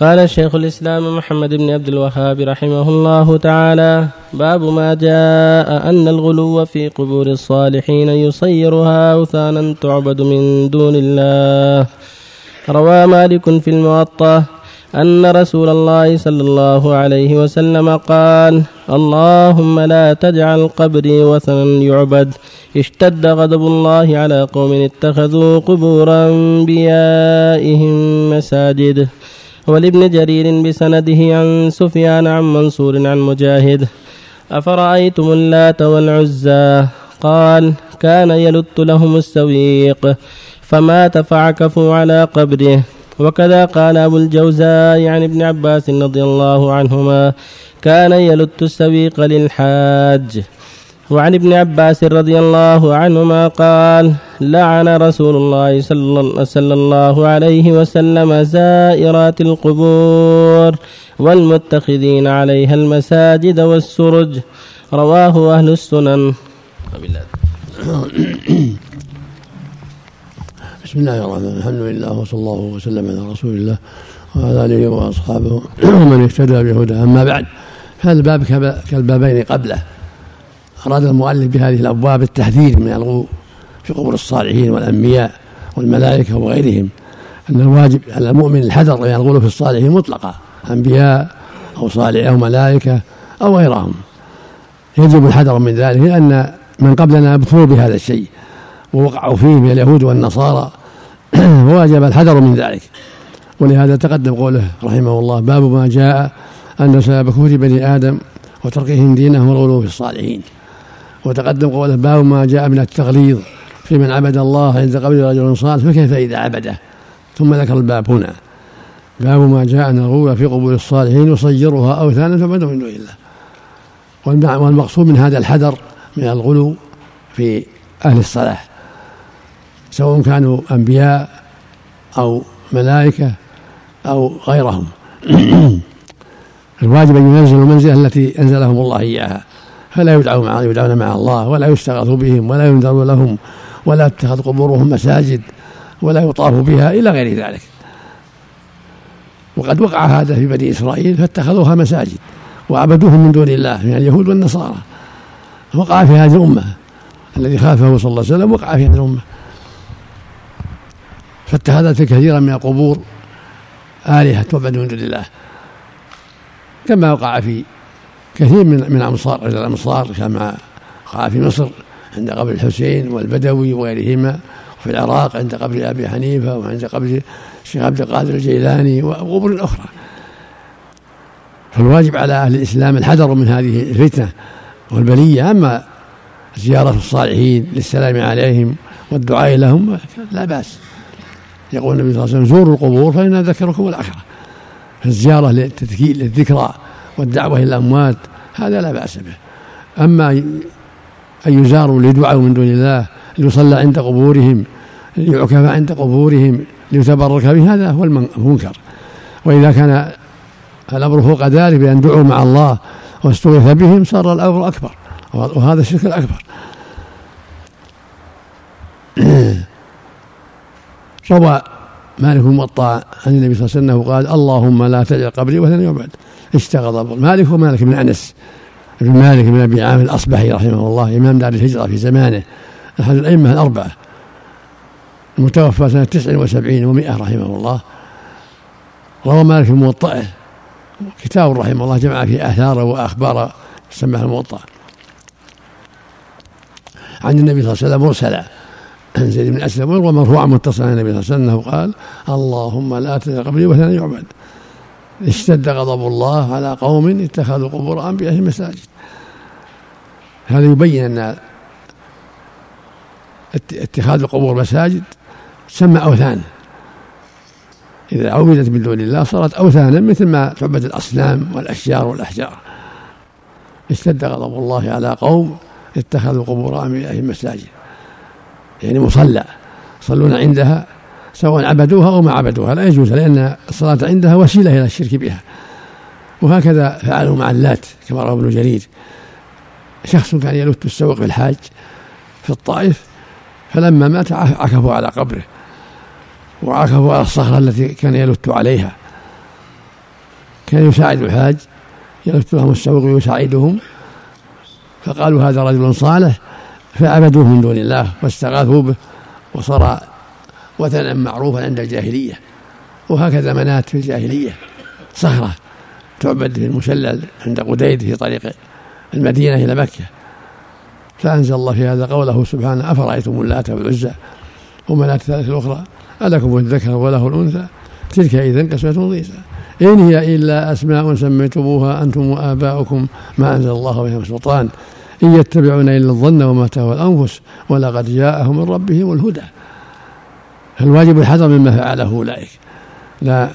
قال شيخ الإسلام محمد بن عبد الوهاب رحمه الله تعالى باب ما جاء أن الغلو في قبور الصالحين يصيرها أوثانا تعبد من دون الله. روى مالك في الموطأ أن رسول الله صلى الله عليه وسلم قال اللهم لا تجعل قبري وثنا يعبد. اشتد غضب الله على قوم اتخذوا قبور أنبيائهم مساجد. ولابن جرير بسنده عن سفيان عن منصور عن مجاهد أفرأيتم اللات والعزى؟ قال كان يلت لهم السويق فمات فعكفوا على قبره. وكذا قال أبو الجوزاء عن ابن عباس رضي الله عنهما كان يلت السويق للحاج. وعن ابن عباس رضي الله عنهما قال لعن رسول الله صلى الله عليه وسلم زائرات القبور والمتخذين عليها المساجد والسرج. رواه أهل السنن. بسم الله الرحمن الرحيم. الحمد لله وصلى الله وسلم على رسول الله وعلى آله وأصحابه ومن اهتدى بهداه. أما بعد هذا الباب كالبابين قبله. أراد المؤلف بهذه الأبواب التحذير من الغلو في قبور الصالحين والأنبياء والملائكة وغيرهم. أن الواجب على المؤمن الحذر من الغلو في الصالحين مطلقا أنبياء أو صالح أو ملائكة أو غيرهم. يجب الحذر من ذلك لأن من قبلنا ابتلوا بهذا الشيء ووقعوا فيه من اليهود والنصارى. ووجب الحذر من ذلك. ولهذا تقدم قوله رحمه الله باب ما جاء أن سبب كفر بني آدم وتركهم دينهم والغلو في الصالحين. وتقدم قوله باب ما جاء من التغليظ في من عبد الله عند قبل رجل صالح فكيف إذا عبده؟ ثم ذكر الباب هنا. باب ما جاء الغلو في قبور الصالحين يصيرها أوثانا من دون الله. والمقصود من هذا الحذر من الغلو في أهل الصلاح سواء كانوا أنبياء أو ملائكة أو غيرهم. الواجب أن ينزلوا المنزلة التي أنزلهم الله إياها. فلا يدعوا يدعون مع الله ولا يستغاث بهم ولا ينذر لهم ولا تتخذ قبورهم مساجد ولا يطاف بها إلى غير ذلك. وقد وقع هذا في بني إسرائيل فاتخذوها مساجد وعبدوهم من دون الله من اليهود والنصارى. وقع في هذه الأمة الذي خافه صلى الله عليه وسلم وقع في هذه الأمة. فاتخذت كثيرا من القبور آلهة تعبد من دون الله كما وقع في كثير من من أمصار الأمصار كما وقع في مصر عند قبر الحسين والبدوي وغيرهما وفي العراق عند قبر أبي حنيفة وعند قبر الشيخ عبد القادر الجيلاني وقبور أخرى فالواجب على أهل الإسلام الحذر من هذه الفتنة والبلية أما زيارة الصالحين للسلام عليهم والدعاء لهم لا بأس. يقول النبي صلى الله عليه وسلم زوروا القبور فإنها ذكركم الآخرة. فالزيارة للذكرى والدعوة إلى الأموات هذا لا بأس به. أما أن يزاروا ليدعوا من دون الله ليصلى عند قبورهم ليعكف عند قبورهم ليتبرك به هذا هو المنكر. وإذا كان الأمر فوق ذلك بأن دعوا مع الله واستغيث بهم صار الأمر أكبر وهذا الشرك الأكبر. روى مالك الموطأ عن النبي صلى الله عليه وسلم قال اللهم لا تجعل قبري وثنا يعبد اشتغل مالك هو مالك بن أنس. بن مالك بن أبي عامر الاصبحي رحمه الله إمام دار الهجرة في زمانه. أحد الأئمة الأربعة. المتوفى سنة تسع وسبعين ومائة رحمه الله. روى مالك في موطئه كتاب رحمه الله جمع فيه آثاره وأخبار سماه الموطأ. عن النبي صلى الله عليه وسلم مرسلا. زيد بن اسلم ويروى مرفوعا متصلا عن النبي صلى الله عليه وسلم قال اللهم لا تجعل قبري وثنا يعبد. اشتد غضب الله على قوم اتخذوا قبور أنبيائهم مساجد. هذا يبين أن اتخاذ القبور مساجد؟ تسمى اوثان إذا عبدت من دون الله صارت أوثانا مثل ما تعبد الأصنام والأشجار والأحجار. اشتد غضب الله على قوم اتخذوا قبور أنبيائهم مساجد. يعني مصلى يصلون عندها سواء عبدوها أو ما عبدوها لا يجوز لأن الصلاة عندها وسيلة إلى الشرك بها. وهكذا فعلوا مع اللات كما روى ابن جرير. شخص كان يلت السوق في الحاج في الطائف فلما مات عكفوا على قبره وعكفوا على الصخرة التي كان يلت عليها. كان يساعد الحاج يلف لهم السوق ويساعدهم فقالوا هذا رجل صالح فعبدوه من دون الله واستغاثوا به وصار وثنا معروفا عند الجاهلية. وهكذا منات في الجاهلية. صخرة تعبد في المشلل عند قديد في طريق المدينة إلى مكة. فأنزل الله في هذا قوله سبحانه أفرأيتم اللات والعزى ومناة الثالثة الأخرى ألكم الذكر وله الأنثى. تلك إذا قسمة ضيزى. إن هي إلا أسماء سميتموها أنتم وآباؤكم ما أنزل الله بها من سلطان. إن يتبعون إلا الظن وما تهوى الأنفس ولقد جاءهم من ربهم الهدى. فالواجب الحذر مما فعله أولئك. لا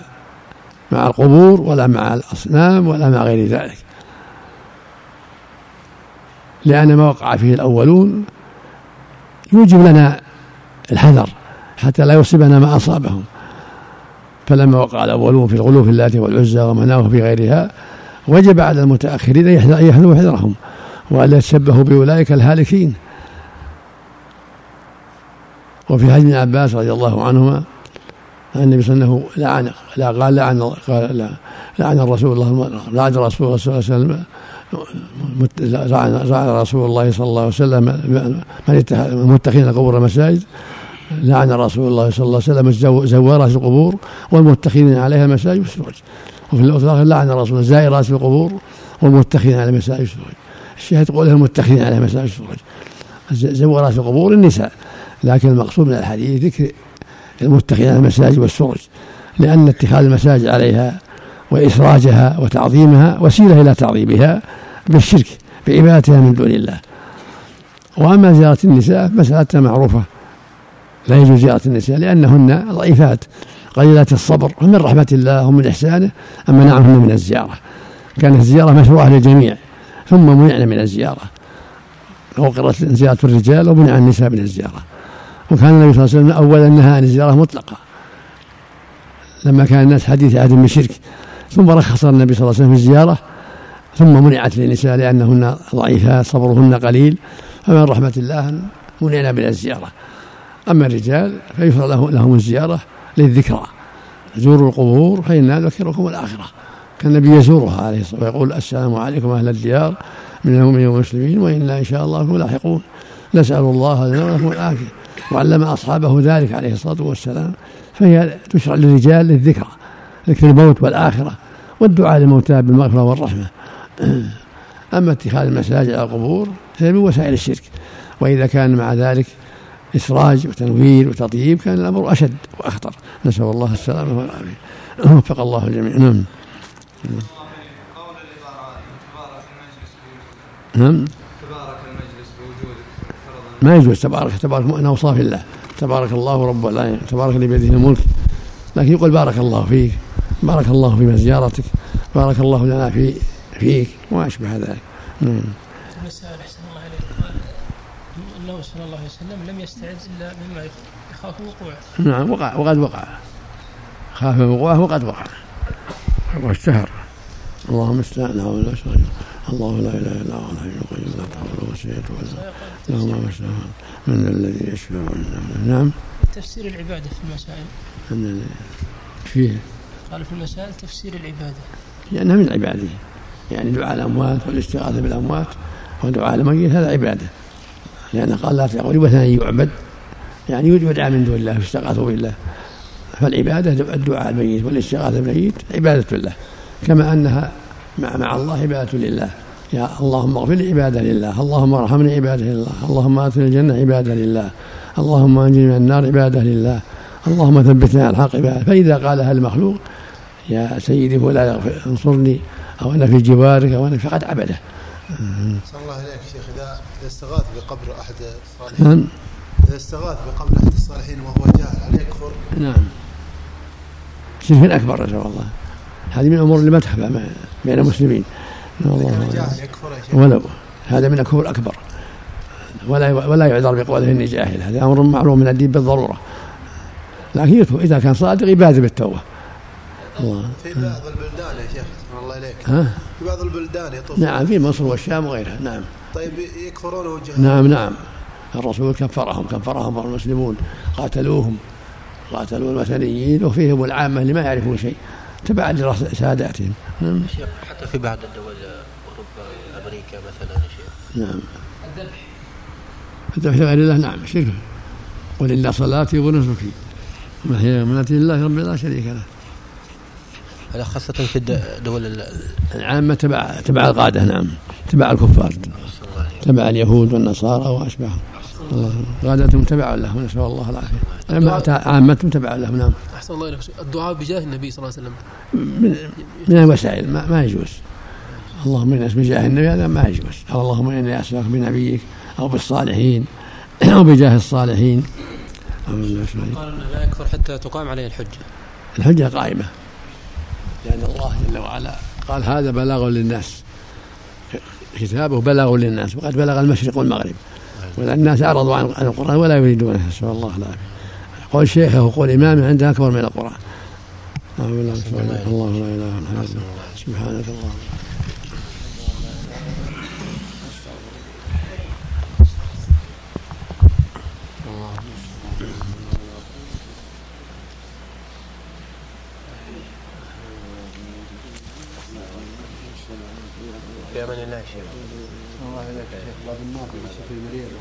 مع القبور ولا مع الأصنام ولا مع غير ذلك. لأن ما وقع فيه الأولون يوجب لنا الحذر حتى لا يصيبنا ما أصابهم. فلما وقع الأولون في الغلو في اللات والعزى ومناه في غيرها وجب على المتأخرين أن يحذروا حذرهم. وألا يتشبهوا بأولئك الهالكين. وفي حديث ابن عباس رضي الله عنهما أن النبي صلى الله عليه وسلم لعن لا قال لعن قال لا لعن الرسول الله لعن رسول الله صلى الله عليه وسلم لعن رسول الله صلى الله عليه وسلم من اتخذ المتخذين القبور مساجد لعن رسول الله صلى الله عليه وسلم زوارات القبور والمتخذين عليها مساجد والسروج وفي الآخر لعن رسول الله زائرات القبور والمتخذين على مساجد والسروج الشاهد قوله المتخذين على مساجد والسروج زوارات القبور النساء. لكن المقصود من الحديث ذكر المتخذين على المساجد والسرج لأن اتخاذ المساجد عليها وإسراجها وتعظيمها وسيلة إلى تعظيمها بالشرك بعبادتها من دون الله. وأما زيارة النساء مسألة معروفة. لا يجوز زيارة النساء لأنهن ضعيفات قليلات الصبر ومن رحمة الله ومن إحسانه أن منعهن من الزيارة. كانت الزيارة مشروعة للجميع. ثم منعنا من الزيارة. وقرت زيارة الرجال ومنع النساء من الزيارة. وكان النبي صلى الله عليه وسلم أولا نهى عن الزيارة مطلقة. لما كان الناس حديث عهد من شرك. ثم رخص النبي صلى الله عليه وسلم في الزيارة. ثم منعت للنساء لأنهن ضعيفات صبرهن قليل. فمن رحمة الله منعنا من الزيارة. أما الرجال فيفرض لهم الزيارة للذكرى. زوروا القبور فإنا نذكركم الآخرة. كان النبي يزورها عليه الصلاة والسلام ويقول السلام عليكم أهل الديار من المؤمنين والمسلمين وإنا إن شاء الله بكم لاحقون. نسأل الله لنا ولكم العافية. وعلم أصحابه ذلك عليه الصلاة والسلام فهي تشرع للرجال للذكرى ذكر الموت والآخرة والدعاء للموتى بالمغفرة والرحمة. أما اتخاذ المساجد على القبور فهي من وسائل الشرك. وإذا كان مع ذلك إسراج وتنوير وتطيب كان الأمر أشد وأخطر. نسأل الله السلامة والعافية. وفق الله الجميع. نعم. نعم. ما يجوز. تبارك تبارك من أوصاف الله. تبارك الله رب العالمين تبارك اللي بيده الملك. لكن يقول بارك الله فيك. بارك الله في زيارتك. بارك الله لنا في فيك. وما أشبه ذلك. نعم. المسائل أحسن الله عليك قال إنه صلى الله عليه وسلم لم يستعد إلا مما يخاف وقوعه. نعم وقع وقد وقع. خاف من وقوعه وقد وقع. واشتهر اللهم استعن ولا الله لا إله إلا هو الحي القيوم لا تحوله سنه ولا له ما من الذي يشفع نعم. تفسير العبادة في المسائل. من فيه. قال في المسائل تفسير العبادة. لأنها من العبادة. يعني دعاء الأموات والاستغاثة بالأموات ودعاء الميت هذا عبادة. لأن قال لا تقول وثنا يعبد. يعني يدعى من دون الله يستغاثوا بالله. فالعبادة الدعاء الميت والاستغاثة بالميت عبادة لله كما أنها مع, مع الله عبادة لله. يا اللهم اغفر لي عبادة لله اللهم ارحمني عبادة لله اللهم ادخل الجنة عبادة لله اللهم أنجني من النار عبادة لله اللهم ثبتنا على الحق عبادة فإذا قالها المخلوق يا سيدي فلا انصرني أو أنا في جوارك أو أنا فقد عبده. صلى الله عليك شيخ. إذا استغاث بقبر أحد الصالحين نعم. إذا استغاث بقبر أحد الصالحين وهو جاهل هل يكفر؟ نعم. شرك أكبر نسأل الله هذه من الأمور اللي ما تخفى بين المسلمين. الله جاهل يكفر يا شيخ ولو. هذا من الكفر الأكبر. ولا ولا يعذر بقوله إني جاهل. هذا أمر معلوم من الدين بالضرورة. لكن يتوب إذا كان صادق يبادر بالتوبة. الله. في بعض البلدان يا شيخ الله إليك. ها؟ في بعض البلدان يطوف. نعم في مصر والشام وغيرها. نعم. طيب يكفرون وجهه. نعم نعم. الرسول كفرهم كفرهم المسلمون قاتلوهم. قاتلوا الوثنيين وفيهم العامة اللي ما يعرفون شيء. تبعا لساداتهم نعم. حتى في بعض الدول أوروبا أمريكا مثلا شيخ. نعم. الذبح. لغير الله. نعم شرك. ولله صلاتي ونسكي. ومحياي ومماتي لله رب لا شريك له. هذا خاصة في الدول ال- العامة تبع تبع القادة. نعم. تبع الكفار. تبع اليهود والنصارى وأشباههم. الله. غادتهم تبع لهم نسأل الله العافية. عامتهم تبع لهم نعم. أحسن الله إليك. الدعاء بجاه النبي صلى الله عليه وسلم. من, من الوسائل ما, ما يجوز. اللهم إني اسم جاه النبي هذا ما يجوز. أو اللهم إني اسالك بنبيك أو بالصالحين أو بجاه الصالحين. أو. قال لا يكفر حتى تقام عليه الحجة. الحجة قائمة. لأن الله جل وعلا قال هذا بلاغ للناس. كتابه بلاغ للناس. وقد بلغ المشرق والمغرب. والناس أعرضوا عن القرآن ولا يريدونه نسأل الله العافية. قول شيخه وقول إمامه عندها أكبر من الرجيم. الله لا آله الا انت سبحانك اللهم. في أمان الله يا شيخ الله يهديك يا شيخ الله بالنافع الشيخ المريض.